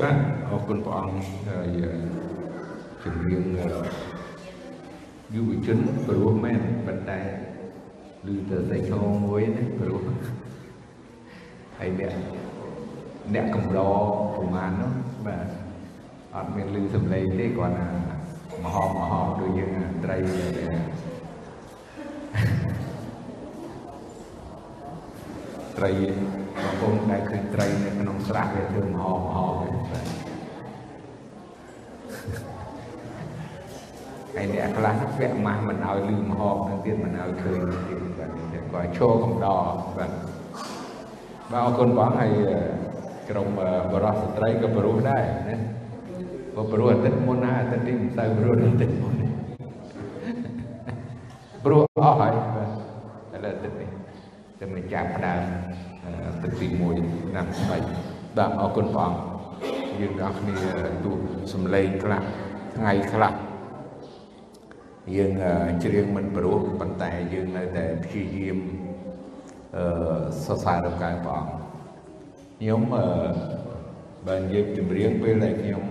បាទអរគុណព្រះអង្គហើយជំរាបយុវជនព្រោះមែនប៉ុន្តែឮទៅតែឈោមួយណាព្រោះហើយអ្នកអ្នកកំឡប្រហែលនោះបាទអត់មានឮសំឡេងទេគាត់ថាមហោមហោដូចយើងត្រីត្រី បងប្អូនដែលឃើញត្រីនៅក្នុងស្រះវាធ្វើមហោមហោទេបាទហើយអ្នកខ្លះពាក់ម៉ាស់មិនឲ្យលឺមហោមនឹងទៀតមិនឲ្យឃើញទៀតបាទគាត់ឈរកំដរបាទបាទអរគុណបងហើយក្រុមបរិសុទ្ធស្ត្រីក៏ព្រោះដែរណាក៏ព្រោះអាទិត្យមុនណាអាទិត្យនេះមិនសូវព្រោះអាទិត្យមុនព្រោះអស់ហើយបាទឥឡូវអាទិត្យនេះ តែមិនចាប់ផ្ដើមអាទិត្យទី1ឆ្នាំ3បាទអរគុណព្រះអង្គយើងទាំងគ្នាទោះសំឡេងខ្លះថ្ងៃខ្លះយើងច្រៀងមិនព្រោះប៉ុន្តែយើងនៅតែព្យាយាមអឺសរសើរដល់កាយព្រះអង្គខ្ញុំអឺបើនិយាយចម្រៀងពេលដែលខ្ញុំ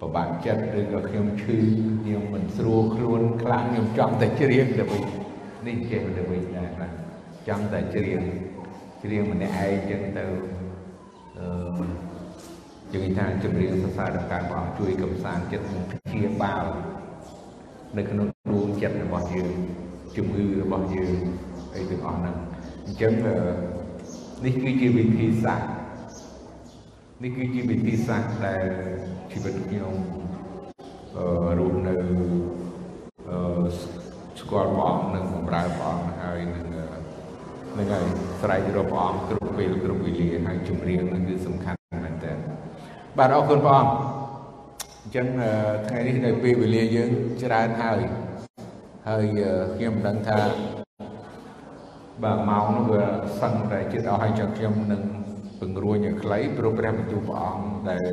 ពិបាកចិត្តឬក៏ខ្ញុំឈឺខ្ញុំមិនស្រួលខ្លួនខ្លាំងខ្ញុំចង់តែច្រៀងទៅវិញនេះចេះទៅវិញដែរណា ចង់តែច្រៀងច្រៀងម្នាក់ឯងចឹងទៅអឺយើងថាចម្រៀងសរសើរដល់ការព្រះអង្គជួយកំសាន្តចិត្តនិងព្យាបាលនៅក្នុងដួងចិត្តរបស់យើងជំងឺរបស់យើងអីទាំងអស់ហ្នឹងអញ្ចឹងនេះគឺជាវិធីសាស្ត្រនេះគឺជាវិធីសាស្ត្រដែលជីវិតខ្ញុំអឺរស់នៅអឺស្គាល់ព្រះអង្គនិងបម្រើព្រះអង្គហើយនឹង នឹងហើយស្រែករកព្រះអង្គគ្រប់ពេលគ្រប់វេលាហើយចម្រៀងនឹងគឺសំខាន់មែនតើបាទអរគុណព្រះអង្គអញ្ចឹងថ្ងៃនេះនៅពេលវេលាយើងច្រើនហើយហើយខ្ញុំមិនដឹងថាបាទម៉ោងនោះវាសឹងតែចិត្តអស់ហើយចឹងខ្ញុំនឹងពង្រួញឲ្យខ្លីព្រោះព្រះបន្ទូលព្រះអង្គដែល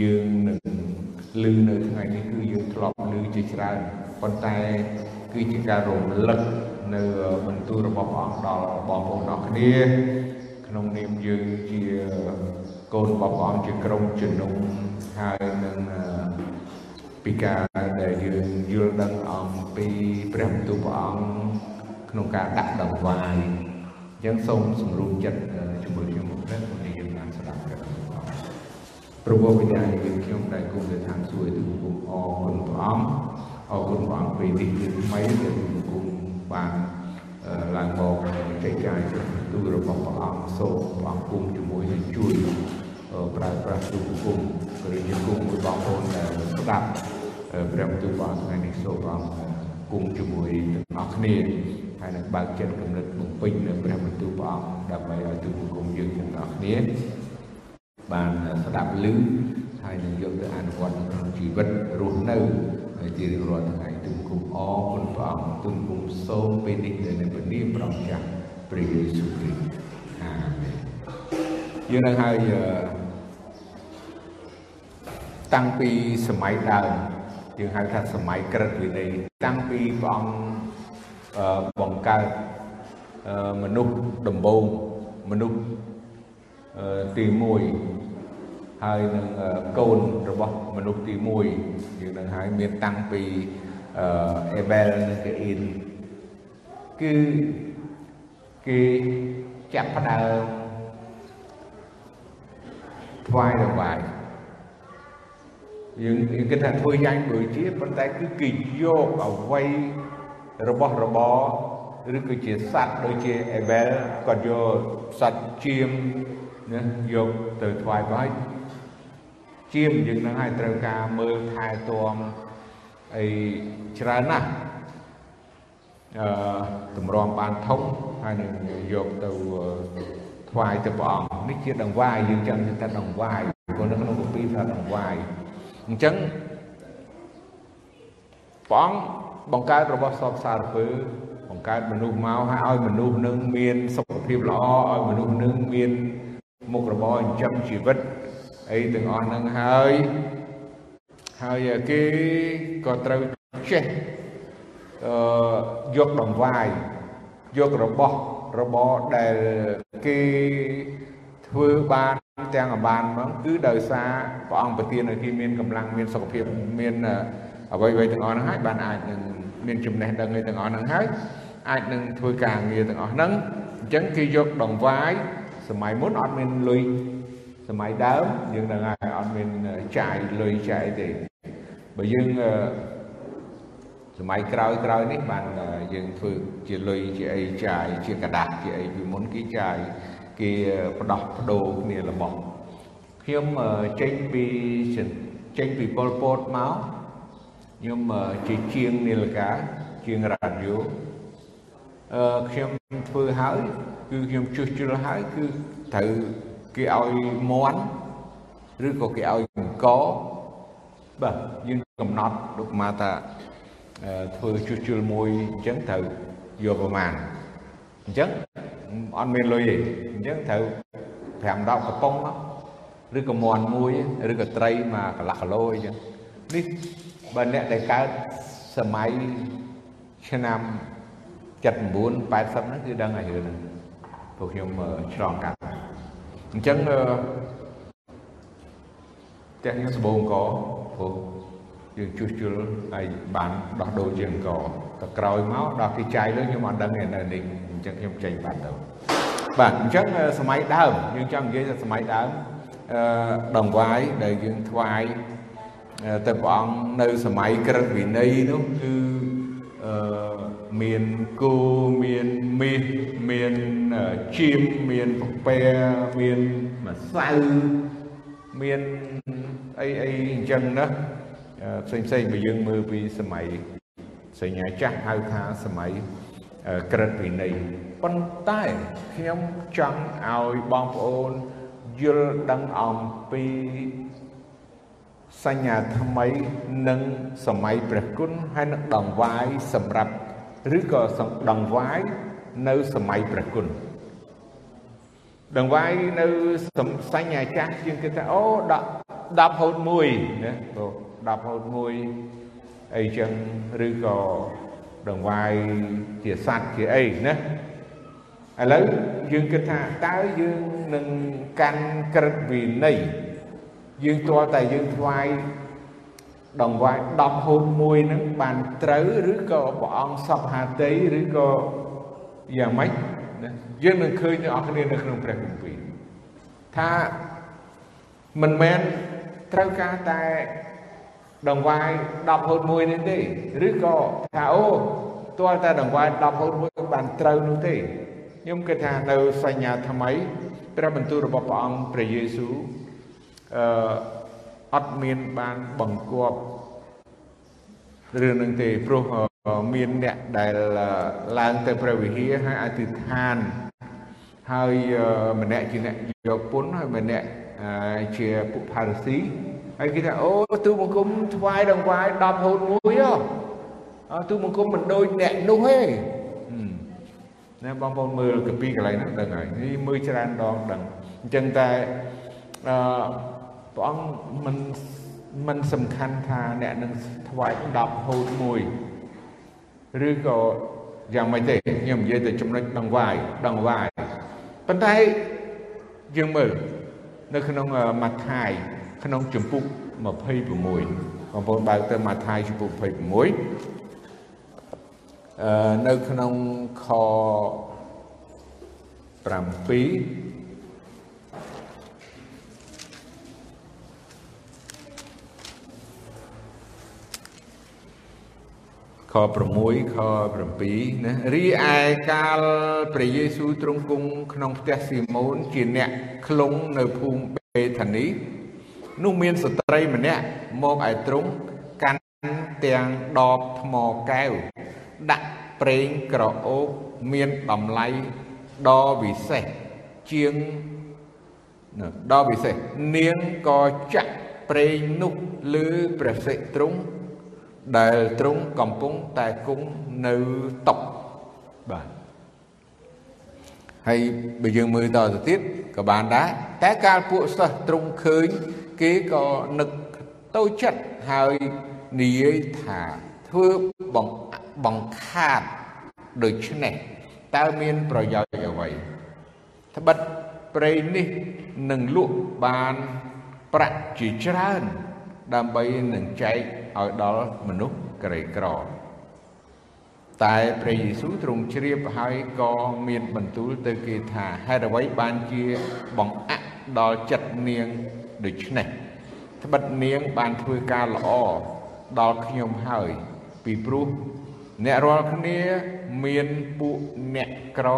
យើងនឹងឮនៅថ្ងៃនេះគឺយើងធ្លាប់ឮជាច្រើនប៉ុន្តែ គឺជាការរំលឹកនៅបន្ទូលរបស់ព្រះអង្គដល់បងប្អូនអរគ្នា ក្នុងនាមយើងជាកូនរបស់ព្រះអង្គជាក្រុមជំនុំហើយនឹងពីការដែលយើងយល់ដឹងអំពីព្រះបន្ទូលព្រះអង្គក្នុងការដាក់ដង្វាយអញ្ចឹងសូមសម្រួលចិត្តជាមួយខ្ញុំមកព្រះនេះយើងបានស្ដាប់ព្រះព្រះវវិញ្ញាណយើងខ្ញុំដែលគុំទៅឋានសួគ៌ទូគុំអរគុណព្រះអង្គ អរគុណព្រះអង្គពេលនេះគឺថ្មីដែលគុំបានឡើងមកចែកចាយទូរបស់ព្រះអង្គសូមព្រះអង្គគុំជាមួយនឹងជួយប្រើប្រាស់ទូគុំឬជាគុំមួយបងប្អូនដែលស្ដាប់ព្រះបន្ទូលព្រះអង្គថ្ងៃនេះសូមព្រះអង្គគុំជាមួយទាំងអស់គ្នាហើយនឹងបើកចិត្តគំនិតបំពេញនៅព្រះបន្ទូលព្រះអង្គដើម្បីឲ្យទូគុំយើងទាំងអស់គ្នាបានស្ដាប់ឮហើយនឹងយកទៅអនុវត្តក្នុងជីវិតរស់នៅ ជារៀងរាល់ថ្ងៃទូគុំអរគុណព្រះអង្គទូគុំសូមពេលនេះនៅព្រះនាមព្រះអង្គចាស់ព្រះយេស៊ូវគ្រីស្ទអាមែនយើងនឹងហើយតាំងពីសម័យដើមយើងហៅថាសម័យក្រឹតវិន័យតាំងពីព្រះអង្គបង្កើតមនុស្សដំបូងមនុស្សទី1 ហើយនឹងកូនរបស់មនុស្សទី1យើងនឹងហើយមានតាំងពីអេបែលនិងកាអ៊ីនគឺគេចាប់ផ្ដើមថ្វាយរបាយយើងគិតថាធ្វើយ៉ាងដូចជាប៉ុន្តែគឺគេយកអវ័យរបស់របរឬក៏ជាសัตว์ដូចជាអេបែលគាត់យកសัตว์ជាមណាយកទៅថ្វាយបាយ ជាមយើងនឹងឲ្យត្រូវការមើលថែទាំអីច្រើនណាស់អឺតម្រាំបានធំហើយនឹងយកទៅថ្វាយទៅព្រះអង្គនេះជាដង្វាយយើងចង់ថាដង្វាយព្រោះនៅក្នុងគម្ពីរថាដង្វាយអញ្ចឹងព្រះអង្គបង្កើតរបស់សពសារពើបង្កើតមនុស្សមកហើយឲ្យមនុស្សនឹងមានសុខភាពល្អឲ្យមនុស្សនឹងមានមុខរបរចិញ្ចឹមជីវិត អីទាំងអស់ហ្នឹងហើយហើយគេក៏ត្រូវចេះអឺយកដង្វាយយករបស់របរដែលគេធ្វើបានទាំងអបានហ្មងគឺដោយសារព្រះអង្គប្រទានឲ្យគេមានកម្លាំងមានសុខភាពមានអ្វីៗទាំងអស់ហ្នឹងហើយបានអាចនឹងមានចំណេះដឹងឯទាំងអស់ហ្នឹងហើយអាចនឹងធ្វើការងារទាំងអស់ហ្នឹងអញ្ចឹងគេយកដងវាយសម័យមុនអត់មានលុយ សម័យដើមយើងដឹងហើយអត់មានចាយលុយចាយទេបើយើងសម័យក្រោយក្រោយនេះបានយើងធ្វើជាលុយជាអីចាយជាกระดาษជាអីពីមុនគេចាយគេផ្ដោះបដូរគ្នារបស់ខ្ញុំចេញពីចេញពីប៉ុលពតមកខ្ញុំជាជាងនីលកាជាងរ៉ាឌីយ៉ូអឺខ្ញុំធ្វើហើយគឺខ្ញុំជួសជុលហើយគឺត្រូវ គេឲ្យមន់ឬក៏គេឲ្យអង្គបាទយើងកំណត់ដូចមកថាធ្វើជួសជុលមួយអញ្ចឹងត្រូវយកប្រមាណអញ្ចឹងអត់មានលុយទេអញ្ចឹងត្រូវ5 10កំប៉ុងឬក៏មន់មួយឬក៏ត្រីមកកន្លះគីឡូអីចឹងនេះបើអ្នកដែលកើតសម័យឆ្នាំ79 80ហ្នឹងគឺដឹងហើយរឿងហ្នឹងពួកខ្ញុំឆ្លងកាត់ អញ្ចឹងផ្ទះខ្ញុំសបូងកព្រោះយើងជួសជុលហើយបានដោះដូរជាអង្គតែក្រោយមកដល់គេចាយលើខ្ញុំអត់ដឹងទេនៅនេះអញ្ចឹងខ្ញុំចេញបាត់ទៅបាទអញ្ចឹងសម័យដើមយើងចង់និយាយថាសម័យដើមអឺដងវាយដែលយើងថ្វាយទៅព្រះអង្គនៅសម័យក្រឹតវិន័យនោះគឺអឺ មានគោមានមាសមានជៀមមានពពែមានម្សៅមានអីអីអញ្ចឹងណាផ្សេងផ្សេងបើយើងមើលពីសម័យសញ្ញាចាស់ហៅថាសម័យក្រិតវិន័យប៉ុន្តែខ្ញុំចង់ឲ្យបងប្អូនយល់ដឹងអំពីសញ្ញាថ្មីនិងសម័យព្រះគុណហើយនឹងដង្វាយសម្រាប់ ឬក៏ដង្វាយនៅសម័យព្រះគុណដង្វាយនៅសញ្ញាចាស់ជាងគេថាអូ10 10ហូត1ណាបង10ហូត1អីចឹងឬក៏ដង្វាយជាសัตว์ជាអីណាឥឡូវយើងគិតថាតើយើងនឹងកាន់ក្រឹតវិន័យយើងទាល់តែយើងថ្វាយ ដង្វាយ10ហូត1ហ្នឹងបានត្រូវឬក៏ព្រះអង្គសពហាតីឬក៏យ៉ាងម៉េចណាយើងនឹងឃើញទាំងអស់គ្នានៅក្នុងព្រះគម្ពីរថាមិនមែនត្រូវការតែដង្វាយ10ហូត1នេះទេឬក៏ថាអូទាល់តែដង្វាយ10ហូត1បានត្រូវនោះទេខ្ញុំគិតថានៅសញ្ញាថ្មីព្រះបន្ទូលរបស់ព្រះអង្គព្រះយេស៊ូវអឺ អត់មានបានបង្គាប់រឿងនឹងទេព្រោះមានអ្នកដែលឡើងទៅព្រះវិហារហើយអធិដ្ឋានហើយម្នាក់ជាអ្នកយកពុនហើយម្នាក់ជាពុផារស៊ីហើយគេថាអូទូបង្គំថ្វាយដង្វាយ10ហូតមួយហ៎អទូបង្គំមិនដូចអ្នកនោះទេណាបងប្អូនមើលកាពីកន្លែងហ្នឹងដឹងហើយនេះមើលច្រើនដងដឹងអញ្ចឹងតែអឺ ព្រះអង្គមិនមិនសំខាន់ថាអ្នកនឹងថ្វាយ10ហូតមួយឬក៏យ៉ាងម៉េចទេខ្ញុំនិយាយតែចំណុចដង្វាយដង្វាយប៉ុន្តែយើងមើលនៅក្នុងម៉ាថាយក្នុងជំពូក26បងប្អូនបើកទៅម៉ាថាយជំពូក26អឺនៅក្នុងខ7 ខ6ខ7ណារីឯកាលព្រះយេស៊ូវទ្រង់គង់ក្នុងផ្ទះស៊ីម៉ូនជាអ្នកខ្លងនៅភូមិបេថានីនោះមានស្ត្រីម្នាក់មកឯទ្រង់កាន់ទាំងដបថ្មកែវដាក់ប្រេងក្រអូបមានតម្លៃដ៏វិសេសជាងដ៏វិសេសនាងក៏ចាក់ប្រេងនោះលើព្រះសិទ្ធទ្រង់ ដែលទ្រង់កំពុងតែគង់នៅតុបាទហើយបើយើងមើលតទៅទៀតក៏បានដែរតែកាលពួកសិស្សទ្រង់ឃើញ គេក៏នឹកទៅចិត្តហើយនិយាយថាធ្វើបង្ខាតដូច្នេះតើមានប្រយោជន៍អ្វីត្បិតប្រេងនេះនឹងលក់បានប្រាក់ជាច្រើន ដើម្បីនឹងចែកឲ្យដល់មនុស្សក្រីក្រ តែព្រះយេស៊ូវទ្រង់ជ្រាបហើយក៏មានបន្ទូលទៅគេថាហេតុអ្វីបានជាបង្អាក់ដល់ចិត្តនាងដូច្នេះត្បិតនាងបានធ្វើការល្អដល់ខ្ញុំហើយ ពីព្រោះអ្នករាល់គ្នាមានពួកអ្នកក្រ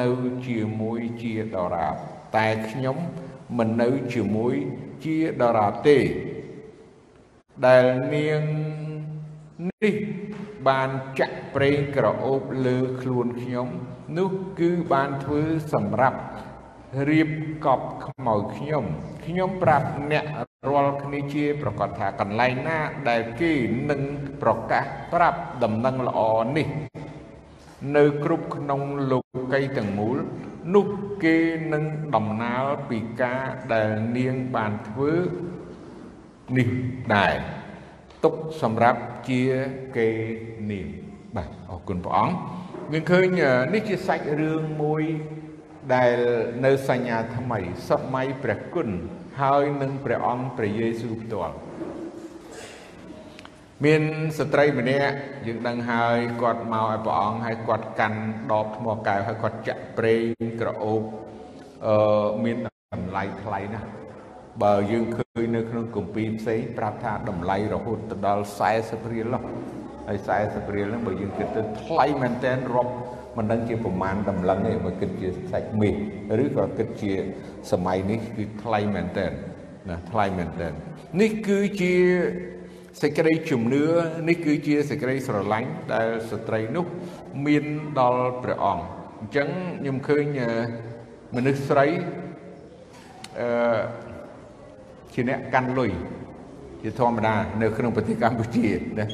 នៅជាមួយជាដរាបតែខ្ញុំមិននៅជាមួយជាដរាបទេ ដែលនាងនេះបានចាក់ប្រេងក្រអូបលើខ្លួនខ្ញុំនោះគឺបានធ្វើសម្រាប់រៀបកប់ខ្មោចខ្ញុំខ្ញុំប្រាប់អ្នករាល់គ្នាជាប្រកាសថាកន្លែងណាដែលគេនឹងប្រកាសប្រាប់ដំណឹងល្អនេះ នៅគ្រប់ក្នុងលោកីទាំងមូលនោះគេនឹងដំណាលពីការដែលនាងបានធ្វើ នេះដែរទុកសម្រាប់ជាគេនាងបាទអរគុណព្រះអង្គយើងឃើញនេះជាសាច់រឿងមួយដែលនៅសញ្ញាថ្មីសម័យព្រះគុណហើយនឹងព្រះអង្គព្រះយេស៊ូវផ្ទាល់មានស្ត្រីម្នាក់យើងដឹងហើយគាត់មកឲ្យព្រះអង្គហើយគាត់កាន់ដបថ្មកែវហើយគាត់ចាក់ប្រេងក្រអូបអឺមានតម្លៃថ្លៃណាស់ បើយើងឃើញនៅក្នុងគម្ពីរផ្សេងប្រាប់ថាតម្លៃរហូតទៅដល់40រៀលហើយ40រៀលហ្នឹងបើយើងគិតទៅថ្លៃមែនតើរាប់មិនដឹងជាប្រមាណតម្លឹងទេបើគិតជាសាច់មាសឬក៏គិតជាសម័យនេះគឺថ្លៃមែនតើណាថ្លៃមែនតើនេះគឺជាសេចក្តីជំនឿនេះគឺជាសេចក្តីស្រឡាញ់ដែលស្ត្រីនោះមានដល់ព្រះអង្គអញ្ចឹងខ្ញុំឃើញមនុស្សស្រីអឺ ជាអ្នកកាន់លុយជាធម្មតានៅក្នុងប្រទេសកម្ពុជាណា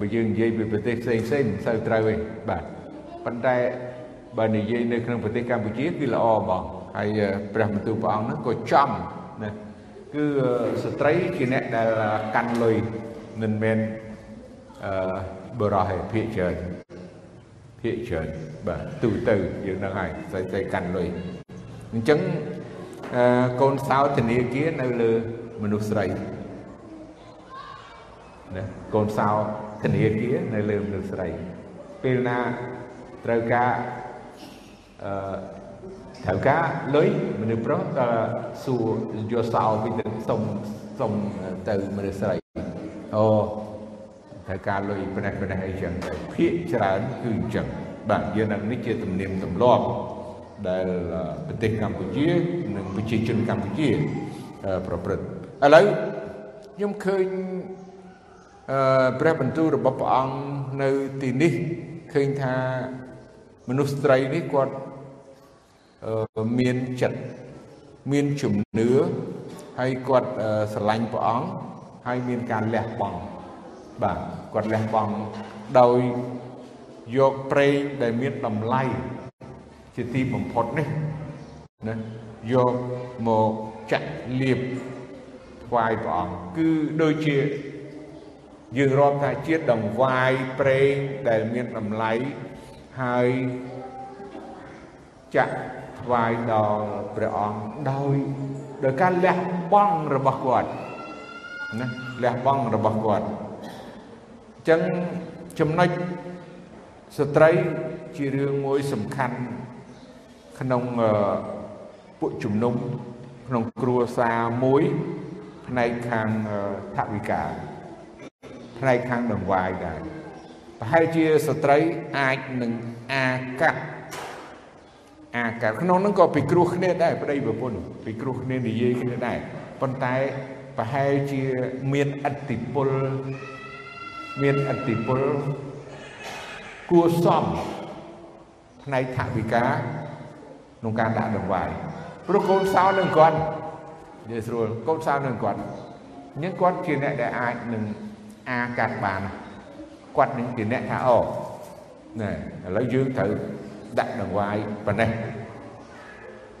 បើយើងនិយាយពីប្រទេសផ្សេងផ្សេងមិនសូវត្រូវទេបាទប៉ុន្តែបើនិយាយនៅក្នុងប្រទេសកម្ពុជាគឺល្អហ្មងហើយព្រះបន្ទូលព្រះអង្គហ្នឹងក៏ចំណាគឺស្ត្រីជាអ្នកដែលកាន់លុយមិនមែនអឺបរោះឯភាកច្រើនភាកច្រើនបាទទូទៅយើងនឹងហើយស្រីស្រីកាន់លុយអញ្ចឹង កូនសោធនាគារនៅលើមនុស្សស្រីណាកូនសោធនាគារនៅលើមនុស្សស្រី ពេលណាត្រូវការអឺត្រូវការលុយមនុស្សប្រុសក៏សួរយកសោពីទៅសុំសុំទៅមនុស្សស្រីអូត្រូវការលុយផ្នែកផ្នែកអីចឹងទៅភាកច្រើនគឺអញ្ចឹងបាទយើងនឹងនេះជាទំនៀមទម្លាប់ ដែលប្រទេសកម្ពុជានិងប្រជាជនកម្ពុជាប្រព្រឹត្តឥឡូវខ្ញុំឃើញអឺព្រះបន្ទូលរបស់ព្រះអង្គនៅទីនេះឃើញថាមនុស្សស្រីនេះគាត់មានចិត្តមានជំនឿហើយគាត់ស្រឡាញ់ព្រះអង្គហើយមានការលះបង់បាទគាត់លះបង់ដោយយកប្រេងដែលមានតម្លៃ ជាទីបំផុតនេះណាយកមកចាក់លាបថ្វាយព្រះអង្គគឺដូចជាយើងរាប់ថាជាដង្វាយប្រេងដែលមានតម្លៃហើយចាក់ថ្វាយដល់ព្រះអង្គដោយដោយការលះបង់របស់គាត់ណាលះបង់របស់គាត់អញ្ចឹងចំណុចស្ត្រីជារឿងមួយសំខាន់ ក្នុងពួកជំនុំក្នុងគ្រួសារមួយផ្នែកខាងថវិកាផ្នែកខាងដង្វាយដែរប្រហែលជាស្ត្រីអាចនឹងអាកាត់អាកាត់ក្នុងនោះក៏ពិគ្រោះគ្នាដែរប្តីប្រពន្ធពិគ្រោះគ្នានិយាយគ្នាដែរប៉ុន្តែប្រហែលជាមានអតិពលមានអតិពលគួសមផ្នែកថវិកា ក្នុងការដាក់ដង្វាយព្រោះកូនសោនឹងគាត់និយាយស្រួលកូនសោនឹងគាត់អញ្ចឹងគាត់ជាអ្នកដែលអាចនឹងអាកាត់បានគាត់នឹងជាអ្នកថាអូណែឥឡូវយើងត្រូវដាក់ដង្វាយប៉ុណ្ណេះ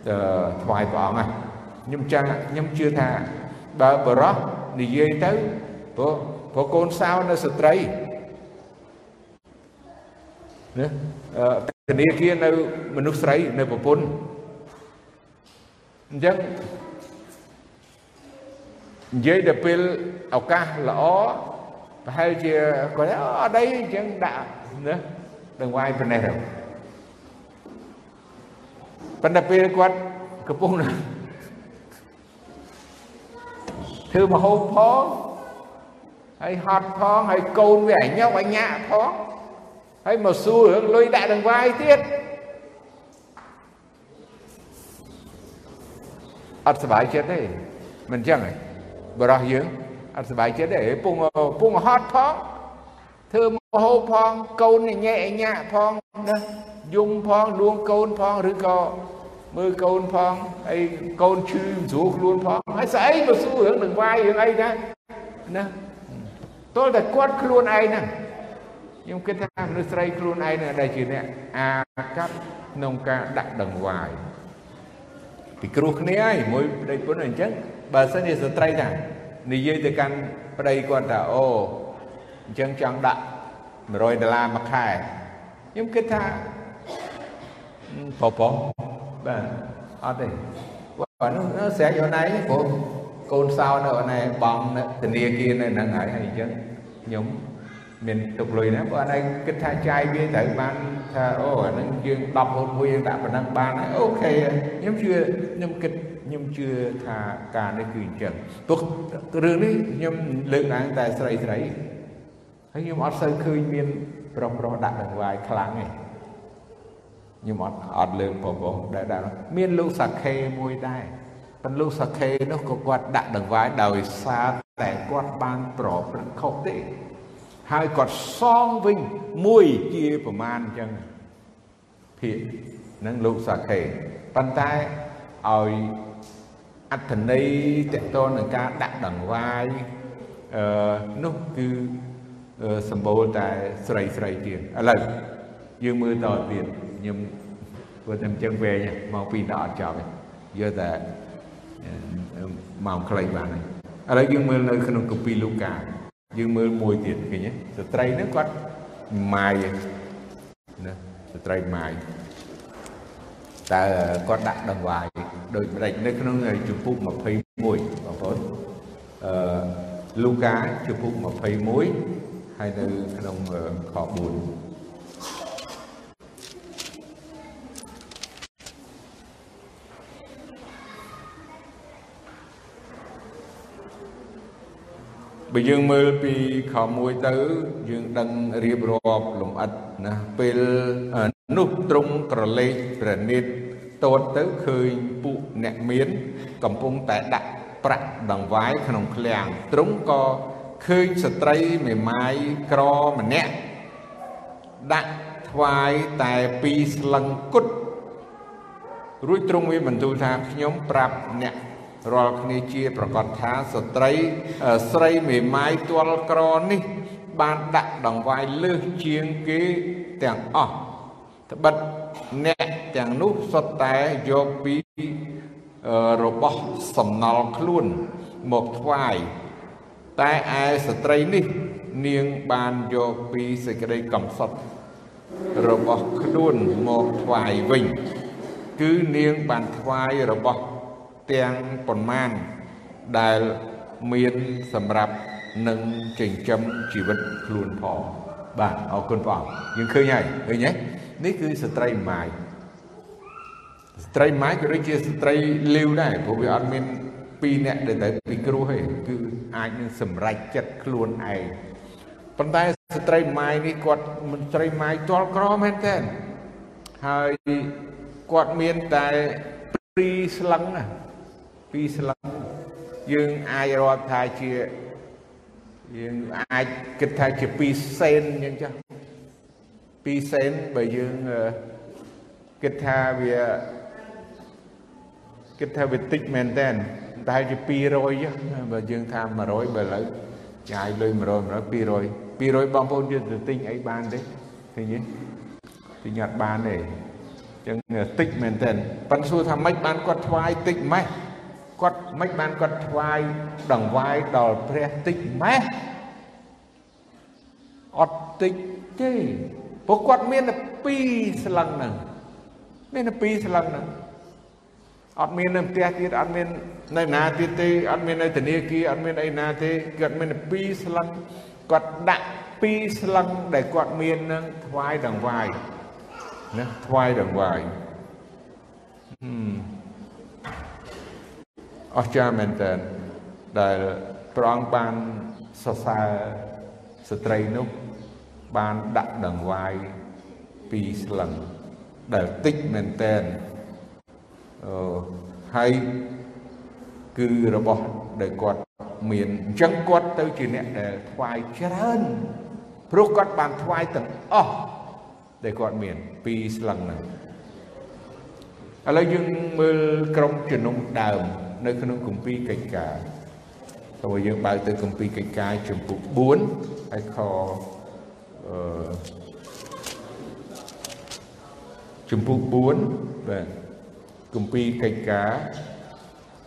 អឺថ្វាយព្រះអង្គណាខ្ញុំចាំខ្ញុំជឿថាបើបរោះនិយាយទៅព្រោះព្រោះកូនសៅនៅស្ត្រីណា ធនាគារនៅមនុស្សស្រីនៅប្រពន្ធអញ្ចឹងនិយាយដល់ពេលឱកាសល្អប្រហែលជាគាត់អត់អីអញ្ចឹងដាក់ណាដឹងវាយប៉ុណ្ណេះទៅប៉ុន្តែពេលគាត់កំពុងធ្វើមហូបផងហើយហត់ផងហើយកូនវាអញយកអញ្ញាផង ហើយមកសួររឿងលុយដាក់នឹងវាយទៀតអត់សុបាយចិត្តទេមិនអញ្ចឹងទេបរោះយើងអត់សុបាយចិត្តទេពងពងហត់ផងធ្វើមហូបផងកូនញ៉ែអញ្ញាផងណាយំផងលួងកូនផងឬក៏មើលកូនផងហើយកូនឈឺមិនស្រួលខ្លួនផងហើយស្អីមកសួររឿងនឹងវាយរឿងអីដែរណាទល់តែគាត់ខ្លួនឯងហ្នឹង ខ្ញុំគិតថាមនុស្សស្រីខ្លួនឯងនឹងដែលជាអ្នកអាកັບក្នុងការដាក់ដង្វាយពីគ្រោះគ្នាហើយមួយប្តីប្រពន្ធអញ្ចឹងបើសិនជាស្ត្រីថានិយាយទៅកាន់ប្តីគាត់ថាអូអញ្ចឹងចង់ដាក់100ដុល្លារមួយខែខ្ញុំគិតថាប៉ប៉បាទអត់ទេបាទនោះស្រែកអូនឯងព្រោះកូនសោនៅអូនឯងបងធនាគារនៅហ្នឹងហើយហើយអញ្ចឹងខ្ញុំ មានទុកលុយណាបើអានេះគិតថាចាយវាត្រូវបានថាអូអានឹងយើង10ហូតមួយយើងដាក់ប៉ុណ្ណឹងបានហើយអូខេខ្ញុំជឿខ្ញុំគិតខ្ញុំជឿថាការនេះគឺអញ្ចឹងព្រោះរឿងនេះខ្ញុំលើកឡើងតែស្រីស្រីហើយខ្ញុំអត់សូវឃើញមានប្រុសប្រុសដាក់ដង្វាយខ្លាំងទេខ្ញុំអត់អត់លើកប្រុសប្រុសដែលដាក់មានលោកសាខេមួយដែរប៉ុន្តែលោកសាខេនោះក៏គាត់ដាក់ដង្វាយដោយសារតែគាត់បានប្រព្រឹត្តខុសទេ ហើយគាត់សងវិញមួយជាប្រមាណអញ្ចឹងភាកនឹងលោកសាខេប៉ុន្តែឲ្យអត្ថន័យតកតននឹងការដាក់ដង្វាយអឺនោះគឺសម្បូរតែស្រីស្រីទៀតឥឡូវយើងមើលតទៀតខ្ញុំព្រោះតែអញ្ចឹងវែងមកពីដល់អត់ចប់យកតែមកខ្លីបានហើយឥឡូវយើងមើលនៅក្នុងកពីលូកា យើងមើលមួយទៀតឃើញទេស្ត្រីហ្នឹងគាត់ម៉ាយណាស្ត្រីម៉ាយតើគាត់ដាក់ដង្វាយដូចម្ដេចនៅក្នុងជំពូក21បងប្អូនអឺលូកាជំពូក21ហើយនៅក្នុងខ4 បើយើងមើលពីខ1ទៅ យើងដឹងរៀបរាប់លំអិតណាពេលនោះត្រង់ក្រឡេកប្រណិតតតទៅឃើញពួកអ្នកមាន កំពុងតែដាក់ប្រាក់ដង្វាយក្នុងឃ្លាំងត្រង់ក៏ឃើញស្ត្រីមេម៉ាយក្រម្នាក់ដាក់ថ្វាយតែពីរស្លឹងគុតរួចទ្រង់វាបន្ទូលថាខ្ញុំប្រាប់អ្នក រាល់គ្នាជាប្រកាសថាស្ត្រីស្រីមេម៉ាយទាល់ក្រនេះ បានដាក់ដង្វាយលើសជាងគេទាំងអស់ត្បិតអ្នកទាំងនោះសុទ្ធតែយកពីរបស់សំណល់ខ្លួនមកថ្វាយតែឯស្ត្រីនេះ នាងបានយកពីសេចក្តីកំសត់របស់ខ្លួនមកថ្វាយវិញ គឺនាងបានថ្វាយរបស់ ទាំងប៉ុន្មានដែលមានសម្រាប់នឹងចិញ្ចឹមជីវិតខ្លួនផងបាទអរគុណព្រះអង្គយើងឃើញហើយឃើញទេនេះគឺស្ត្រីម៉ាយស្ត្រីម៉ាយក៏ដូចជាស្ត្រីលាវដែរព្រោះវាអត់មានពីរអ្នកដែលទៅពីគ្រោះទេគឺអាចនឹងសម្រេចចិត្តខ្លួនឯងប៉ុន្តែស្ត្រីម៉ាយនេះគាត់មិនស្ត្រីម៉ាយទាល់ក្រមែនទេហើយគាត់មានតែព្រីស្លឹងណា ពីរស្លឹកយើងអាចរាប់ថាជាយើងអាចគិតថាជា2សេនអញ្ចឹងចាស់2សេនបើយើងគិតថាវាគិតថាវាតិចមែនតើតែជា200បើយើងថា100បើឥឡូវចាយលុយ100 100 200 200បងប្អូនយើងទៅទិញអីបានទេឃើញទេទិញអត់បានទេអញ្ចឹងតិចមែនតើប៉ិនសួរថាម៉េចបានគាត់ថ្វាយតិចម៉េះ គាត់មិនបានគាត់ថ្វាយដង្វាយដល់ព្រះតិចម៉េះអត់តិចទេព្រោះគាត់មានតែ2ស្លឹងហ្នឹងមានតែ2ស្លឹងហ្នឹងអត់មាននៅផ្ទះទៀតអត់មាននៅណាទៀតទេអត់មាននៅធនាគារអត់មានអីណាទេគាត់មានពីរស្លឹងគាត់ដាក់ពីរស្លឹងដែលគាត់មាននឹងថ្វាយដង្វាយណាថ្វាយដង្វាយ អស្ចារ្យមែនតើដែលព្រះអង្គបានសរសើរស្ត្រីនោះបានដាក់ដង្វាយពីរស្លឹងដែលតិចមែនតើអឺហើយគឺរបស់ដែលគាត់មានអញ្ចឹងគាត់ទៅជាអ្នកដែលថ្វាយច្រើនព្រោះគាត់បានថ្វាយទាំងអស់ដែលគាត់មានពីរស្លឹងហ្នឹងឥឡូវយើងមើលក្រុមជំនុំដើម នៅក្នុងគម្ពីរកិច្ចការតើយើងបើកទៅគម្ពីរកិច្ចការជំពូក4ហើយខអឺជំពូក4បាទគម្ពីរកិច្ចការ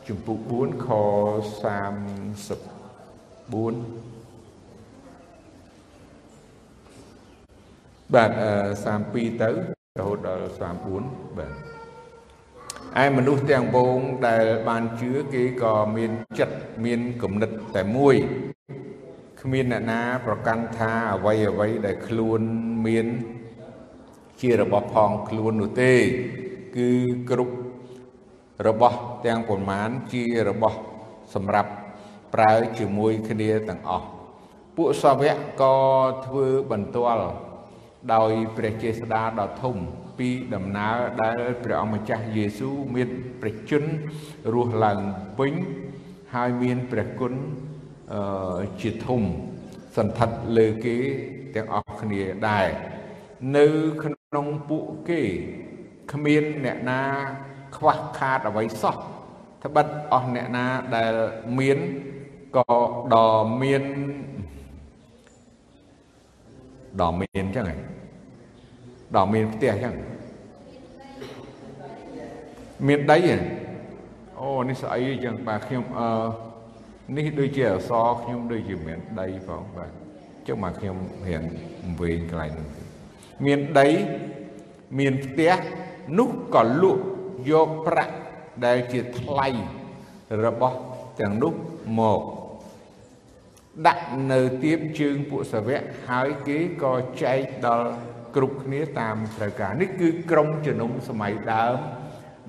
ជំពូក4ខ34បាទ32ទៅរហូតដល់34បាទ ឯមនុស្សទាំងបងដែលបានជឿគេក៏មានចិត្តមានគំនិតតែមួយគ្មានអ្នកណាប្រកាន់ថាអ្វីអ្វីដែលខ្លួនមានជារបស់ផងខ្លួននោះទេ គឺគ្រប់របស់ទាំងប៉ុន្មានជារបស់សម្រាប់ប្រើជាមួយគ្នាទាំងអស់ពួកសាវកក៏ធ្វើបន្ទាល់ដោយព្រះចេស្តាដ៏ធំ ពីដំណើរដែលព្រះអង្គម្ចាស់យេស៊ូវមានព្រះជន្មរស់ឡើងវិញហើយមានព្រះគុណអឺជាធំសន្ធិដ្ឋលើគេទាំងអស់គ្នាដែរនៅក្នុងពួកគេគ្មានអ្នកណាខ្វះខាតអ្វីសោះត្បិតអស់អ្នកណាដែលមានក៏ដ៏មានដ៏មានអញ្ចឹង ដល់មានផ្ទះអញ្ចឹងមានដីអូនេះស្អីអញ្ចឹងបាទខ្ញុំអឺនេះដូចជាអសខ្ញុំដូចជាមានដីផងបាទចុះមកខ្ញុំរៀនវែងកន្លែងនោះមានដីមានផ្ទះនោះក៏លក់យកប្រាក់ដែលជាថ្លៃរបស់ទាំងនោះមកដាក់នៅទៀបជើងពួកសាវកហើយគេក៏ចែកដល់ គ្រប់គ្នាតាមត្រូវការនេះគឺក្រមជំនុំសម័យដើម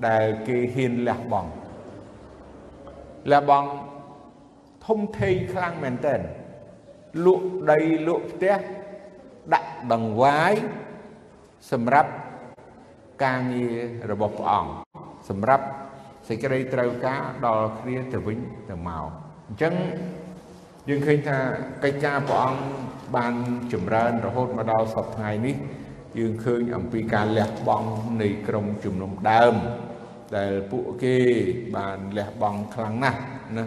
ដែលគេហ៊ានលះបង់លះបង់ធំធេងខ្លាំងមែនតើលក់ដីលក់ផ្ទះដាក់ដង្វាយសម្រាប់ការងាររបស់ព្រះអង្គសម្រាប់សេចក្តីត្រូវការដល់គ្នាទៅវិញទៅមកអញ្ចឹងយើងឃើញថាកិច្ចការព្រះអង្គ បានចម្រើនរហូតមកដល់សពថ្ងៃនេះ យើងឃើញអំពីការលះបង់នៃក្រុមជំនុំដើម ដែលពួកគេបានលះបង់ខ្លាំងណាស់ណា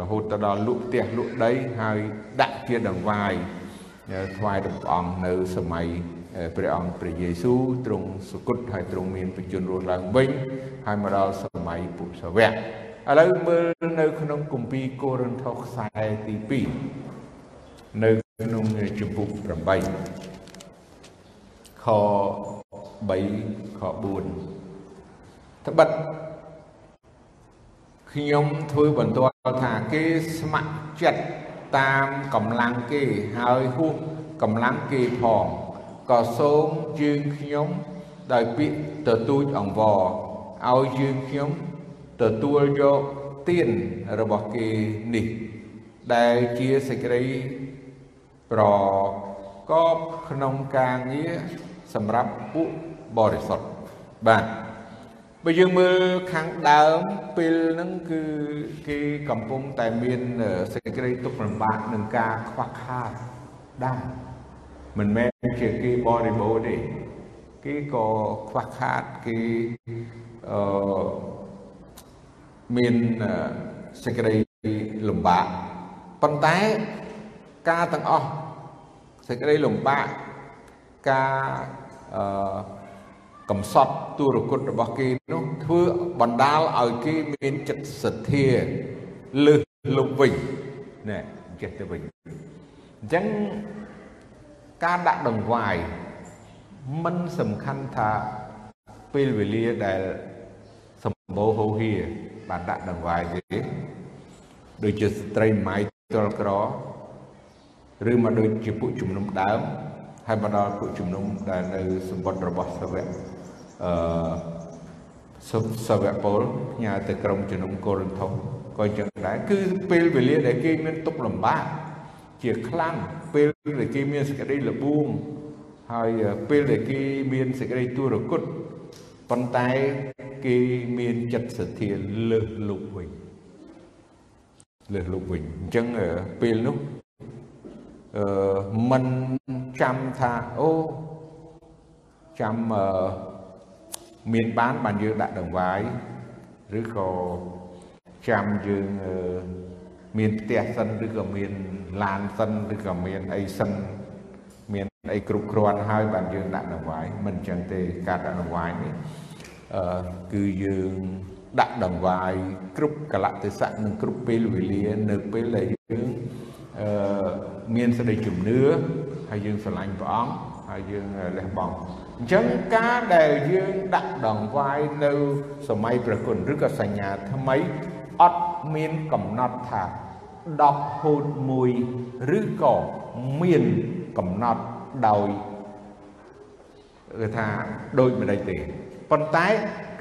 រហូតទៅដល់លក់ផ្ទះលក់ដីហើយដាក់ជាដង្វាយថ្វាយដល់ព្រះអង្គនៅសម័យព្រះអង្គព្រះយេស៊ូវទ្រង់សុគតហើយទ្រង់មានបជនរស់ឡើងវិញហើយមកដល់សម័យពុទ្ធសាវកឥឡូវមើលនៅក្នុងគម្ពីរកូរិនថូសខ្សែទី2 នៅក្នុងជំពូក8ខ3ខ4ត្បិតខ្ញុំធ្វើបន្ទាល់ថាគេស្ម័គ្រចិត្តតាមកម្លាំងគេហើយហួសកម្លាំងគេផងក៏សូមយើងខ្ញុំដោយពាក្យទទូចអង្វរឲ្យយើងខ្ញុំទទួលយកទានរបស់គេនេះ ដែលជាសេចក្តី ប្រកបក្នុងការងារសម្រាប់ពួកបរិសុទ្ធបាទបើយើងមើលខាងដើមពេលហ្នឹងគឺគេកំពុងតែមានសេចក្តីទុក្ខលំបាកនឹងការខ្វះខាតដែរមិនមែនជាគេបរិបូរទេគេក៏ខ្វះខាតគេអឺមានសេចក្តីលំបាកប៉ុន្តែការទាំងអស់ សេចក្តីលំបាកការអឺកំសត់ទុរគតរបស់គេនោះធ្វើបណ្ដាលឲ្យគេមានចិត្តសទ្ធាលើសលប់វិញណែចេះទៅវិញអញ្ចឹងការដាក់ដង្វាយមិនសំខាន់ថាពេលវេលាដែលសំបូរហូហៀបានដាក់ដង្វាយទេដូចជាស្ត្រីម៉ៃទល់ក្រ ឬមកដូចជាពួកជំនុំដើមហើយមកដល់ពួកជំនុំដែលនៅសម្បត្តិរបស់សាវកអឺសាវកពលផ្ញើទៅក្រុមជំនុំកូរិនថូសក៏ចឹងដែរគឺពេលវេលាដែលគេមានទុកលំបាកជាខ្លាំងពេលដែលគេមានសេចក្តីលបួងហើយពេលដែលគេមានសេចក្តីទូរគុតប៉ុន្តែគេមានចិត្តសទ្ធាលើសលុបវិញលើសលុបវិញអញ្ចឹងពេលនោះអឺ មិនចាំថាអូចាំអឺមានបានបានយើងដាក់ដង្វាយឬក៏ចាំយើងមានផ្ទះសិនឬក៏មានឡានសិនឬក៏មានអីសិនមានអីគ្រប់គ្រាន់ហើយបានយើងដាក់ដង្វាយមិនអញ្ចឹងទេការដាក់ដង្វាយនេះអឺគឺយើងដាក់ដង្វាយគ្រប់កលៈទេសៈនិងគ្រប់ពេលវេលានៅពេលដែលយើង អឺមានសេចក្តីជំនឿហើយយើងស្រឡាញ់ព្រះអង្គហើយយើងលះបង់អញ្ចឹងការដែលយើងដាក់ដង្វាយនៅសម័យព្រះគុណឬក៏សញ្ញាថ្មីអត់មានកំណត់ថា10ហូត1ឬក៏មានកំណត់ដោយគឺថាដូចម្ដេចទេប៉ុន្តែ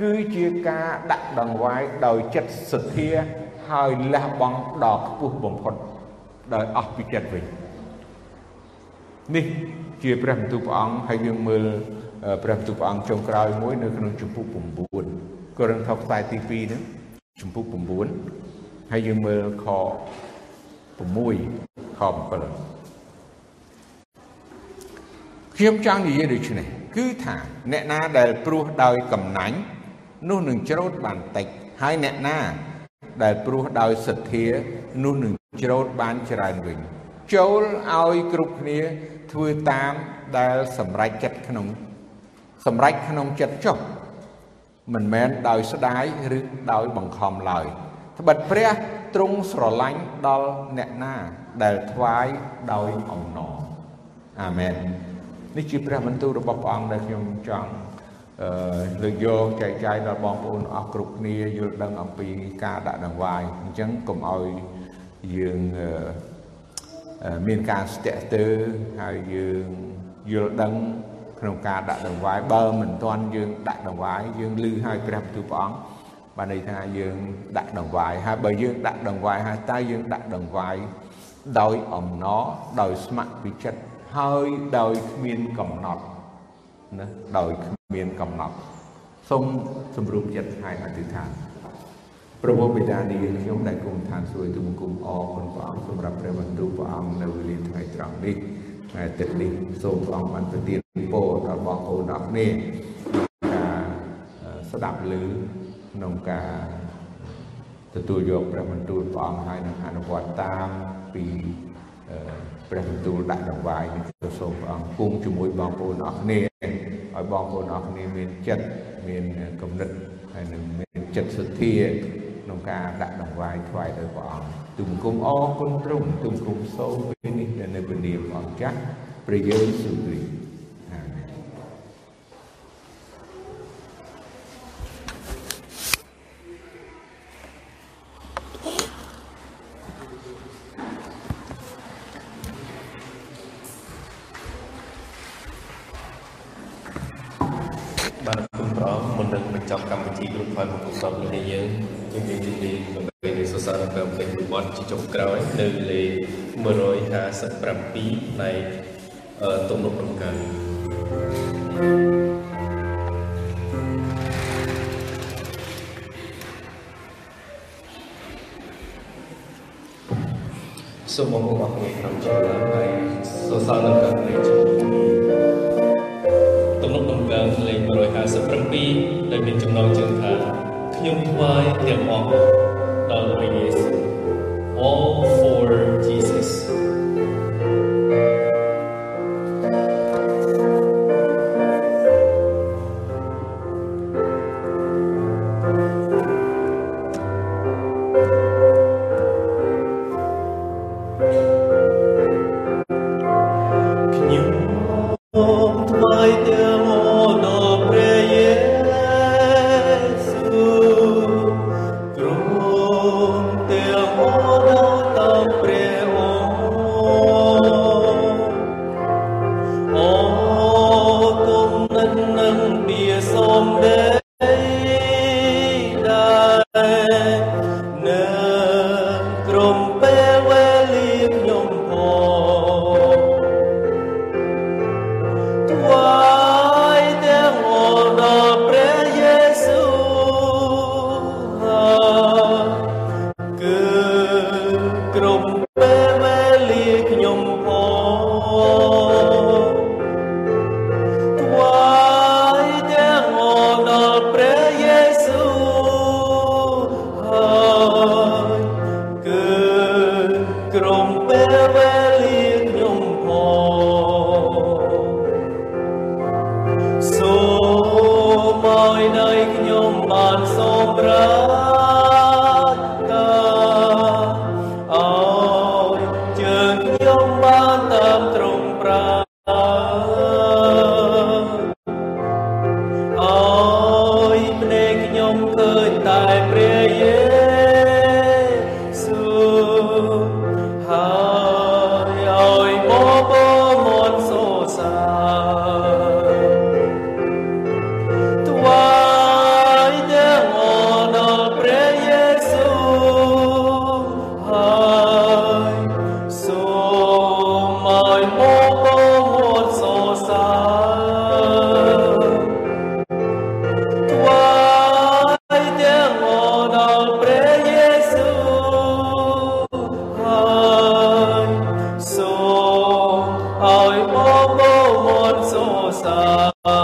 គឺជាការដាក់ដង្វាយដោយចិត្តសទ្ធាហើយលះបង់ដ៏ខ្ពស់បំផុត ដោយអស់ពីចិត្តវិញនេះជាព្រះបន្ទូលព្រះអង្គហើយយើងមើលព្រះបន្ទូលព្រះអង្គចុងក្រោយមួយនៅក្នុងជំពូក9កូរិនថូសខ្សែទី2ហ្នឹងជំពូក9ហើយយើងមើលខ6ខ7ខ្ញុំចង់និយាយដូចនេះគឺថាអ្នកណាដែលព្រោះដោយកំណាញ់នោះនឹងច្រូតបានតិចហើយអ្នកណាដែលព្រោះដោយសទ្ធានោះនឹង ច្រូតបានច្រើនវិញចូលឲ្យគ្រប់គ្នាធ្វើតាមដែលសម្រេចចិត្តក្នុង សម្រេចក្នុងចិត្តចុះមិនមែនដោយស្ដាយឬដោយបង្ខំឡើយត្បិតព្រះទ្រង់ស្រឡាញ់ដល់អ្នកណាដែលថ្វាយដោយអំណរអាមែននេះជាព្រះបន្ទូលរបស់ព្រះអង្គដែលខ្ញុំចង់អឺលើកយកចែកចាយដល់បងប្អូនអស់គ្រប់គ្នាយល់ដឹងអំពីការដាក់ដង្វាយអញ្ចឹងកុំឲ្យ យើងមានការស្ទាក់ស្ទើរហើយយើងយល់ដឹងក្នុងការដាក់ដង្វាយបើមិនទាន់យើងដាក់ដង្វាយយើងលឺឲ្យព្រះបន្ទូលព្រះអង្គបានន័យថាយើងដាក់ដង្វាយហើយបើយើងដាក់ដង្វាយហើយតើយើងដាក់ដង្វាយដោយអំណរដោយស្ម័គ្រពីចិត្តហើយដោយគ្មានកំណត់ណាដោយគ្មានកំណត់សូមសម្រួមចិត្តហើយអធិដ្ឋាន ព្រះបិតានាងខ្ញុំដែលគុំឋានសួគ៌ទូបង្គំអរគុណព្រះអង្គសម្រាប់ព្រះបន្ទូលព្រះអង្គនៅវេលាថ្ងៃត្រង់នេះថ្ងៃទឹកនេះសូមព្រះអង្គបានប្រទានពរដល់បងប្អូនអរគ្នាការស្ដាប់ឮក្នុងការទទួលយកព្រះបន្ទូលព្រះអង្គហើយនឹងអនុវត្តតាមពីព្រះបន្ទូលដាក់ដង្វាយនេះសូមព្រះអង្គគង់ជាមួយបងប្អូនអរគ្នាឲ្យបងប្អូនអរគ្នាមានចិត្តមានគំនិតហើយនឹងមានចិត្តសទ្ធា ក្នុងការដាក់ដង្វាយថ្វាយដល់ព្រះអង្គទូបង្គំអរគុណទ្រង់ទូបង្គំសូមពេលនេះនៅព្រះនាមអង្គចាស់ព្រះយេស៊ូវគ្រីស្ទចុ 157ផ្នែកទំនុកដំណើរសូមបងប្អូនអរគុណក្នុងចិត្តហើយសរសើរនឹងការលេខទំនុកដំណើរលេខ157ដែលមានចំណងជើងថាខ្ញុំថ្វាយទាំងអស់ love.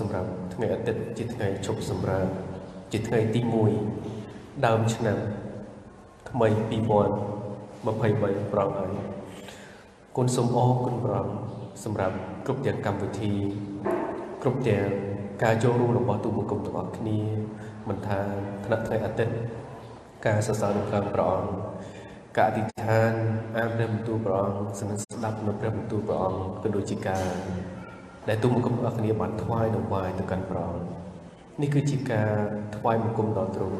សម្រាប់ថ្ងៃអាទិត្យជាថ្ងៃឈប់សម្រាកជាថ្ងៃទី1ដើមឆ្នាំថ្មី2023ប្រងហើយគុណសូមអរគុណប្រងសម្រាប់គ្រប់ទាំងកម្មវិធីគ្រប់ទាំងការចូលរួមរបស់ទូបង្គំទាំងអស់គ្នាមិនថាថ្នាក់ថ្ងៃអាទិត្យការសរសើរនៅខាងព្រះអង្គ ការអធិដ្ឋានអានព្រះបន្ទូលព្រះអង្គសនិទ្ធស្ដាប់នៅព្រះបន្ទូលព្រះអង្គក៏ដូចជាការដែលទូមង្គមអរគ្នាបានថ្វាយនៅបាយទៅកាន់ព្រះអង្គនេះគឺជាការថ្វាយបង្គំដល់ទ្រង់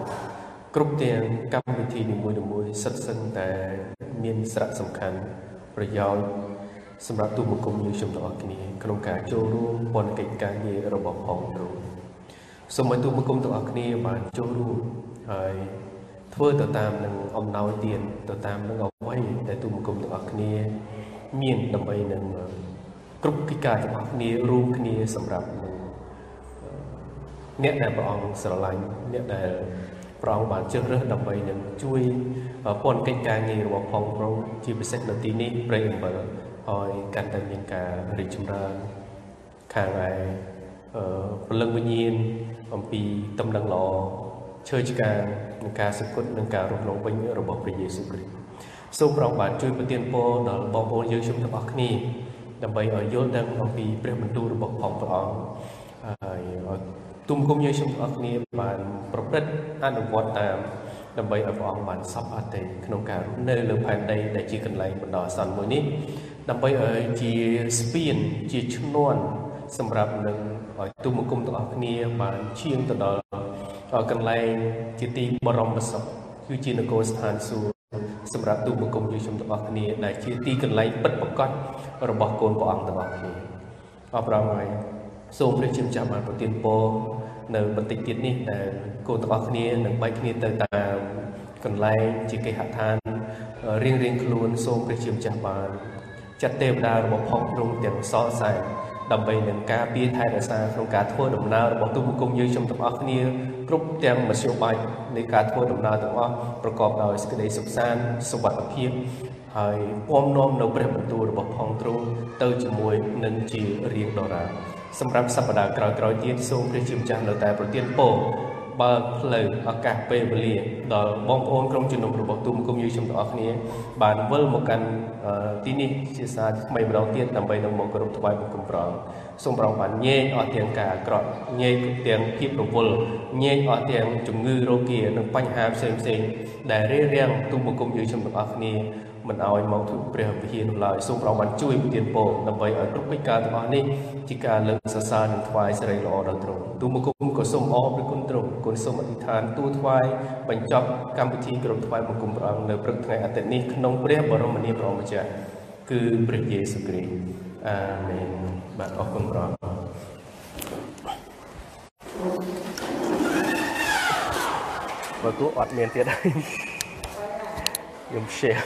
គ្រប់ទាំងកម្មវិធីនីមួយៗសិតសិនតែមានសារៈសំខាន់ប្រយោជន៍សម្រាប់ទូមង្គមយើងខ្ញុំទាំងអស់គ្នាក្នុងការចូលរួមពន្ធកិច្ចការងាររបស់ផងទ្រង់សូមឲ្យទូមង្គមទាំងអស់គ្នាបានចូលរួមហើយ ធ្វើទៅតាមនឹងអំណោយទានទៅតាមនឹងអ្វីដែលទូមង្គមទាំងអស់គ្នា មានដើម្បីនឹងគ្រប់កិច្ចការទាំងអស់គ្នារួមគ្នាសម្រាប់អ្នកដែលព្រះអង្គស្រឡាញ់អ្នកដែលព្រះអង្គបានជ្រើសរើសដើម្បីនឹងជួយពន្ធកិច្ចការងាររបស់ផងប្រងជាពិសេសនៅទីនេះព្រៃអំបិលឲ្យកាន់តែមានការរីកចម្រើនខាងឯអឺព្រលឹងវិញ្ញាណអំពីតំណែងល្អ ឈើឆ្កាងនិងការសង្កត់និងការរស់នៅវិញរបស់ព្រះយេស៊ូវគ្រីស្ទសូមព្រះអង្គបានជួយប្រទានពរដល់បងប្អូនយើងខ្ញុំទាំងអស់គ្នាដើម្បីឲ្យយល់ដឹងអំពីព្រះបន្ទូលរបស់ផងព្រះអង្គហើយឲ្យទុំគុំយើងខ្ញុំទាំងអស់គ្នាបានប្រព្រឹត្តអនុវត្តតាមដើម្បីឲ្យព្រះអង្គបានសពអត្តេក្នុងការរស់នៅលើផែនដីដែលជាកន្លែងបណ្ដោះអាសន្នមួយនេះដើម្បីឲ្យជាស្ពានជាឈ្នន់សម្រាប់នឹងឲ្យទុំគុំទាំងអស់គ្នាបានឈានទៅដល់ កន្លែងជាទីបរមសុខគឺជានគរស្ថានសួគ៌សម្រាប់ទូបង្គំយើងខ្ញុំទាំងអស់គ្នាដែលជាទីកន្លែងពិតប្រាកដរបស់កូនព្រះអង្គទាំងអស់គ្នាអបរំហើយសូមព្រះជាម្ចាស់បានប្រទានពរនៅបន្តិចទៀតនេះដែលកូនទាំងអស់គ្នានឹងបែកគ្នាទៅតាមកន្លែងជាគេហដ្ឋានរៀងរៀងខ្លួនសូមព្រះជាម្ចាស់បានចាត់ទេវតារបស់ផងទ្រង់ទាំងសរសើរដើម្បីនឹងការពារថែរក្សាក្នុងការធ្វើដំណើររបស់ទូបង្គំយើងខ្ញុំទាំងអស់គ្នា គ្រប់ទាំងមធ្យោបាយនៃការធ្វើដំណើរទាំងអស់ប្រកបដោយសេចក្តីសុខសាន្តសុវត្ថិភាពហើយពំនាំនៅព្រះបន្ទូលរបស់ផងទ្រង់ទៅជាមួយនឹងជារៀងដរាបសម្រាប់សប្តាហ៍ក្រោយៗទៀតសូមព្រះជាម្ចាស់នៅតែប្រទានពរបើកផ្លូវឱកាសពេលវេលាដល់បងប្អូនក្រុមជំនុំរបស់ទូមគុំយើងខ្ញុំទាំងអស់គ្នា បានវិលមកកាន់ទីនេះជាសាថ្មីម្ដងទៀតដើម្បីនឹងមកគោរពថ្វាយបង្គំព្រះអង្គ សូមព្រះអង្គបានញែកអស់ទាំងការអាក្រក់ញែកទាំងភាពរវល់ញែកអស់ទាំងជំងឺរោគានិងបញ្ហាផ្សេងផ្សេងដែលរារាំងទូមគុំយើងខ្ញុំទាំងអស់គ្នាមិនឲ្យមកទូព្រះវិហារនោះឡើយសូមព្រះបានជួយប្រទានពរដើម្បីឲ្យគ្រប់កិច្ចការទាំងអស់នេះជាការលើកសរសើរនិងថ្វាយសិរីល្អដល់ទ្រង់ទូមកគុំក៏សូមអរព្រគុណទ្រង់គុណសូមអធិដ្ឋានទូថ្វាយបញ្ចប់កម្មវិធីក្រុមថ្វាយបង្គំព្រះអង្គនៅព្រឹកថ្ងៃអាទិត្យនេះក្នុងព្រះបរមនាមព្រះអង្គម្ចាស់គឺព្រះយេស៊ូវគ្រីស្ទអាមែន បាទអរគុណព្រះអង្គបើទោះអត់មានទៀតហើយខ្ញុំ share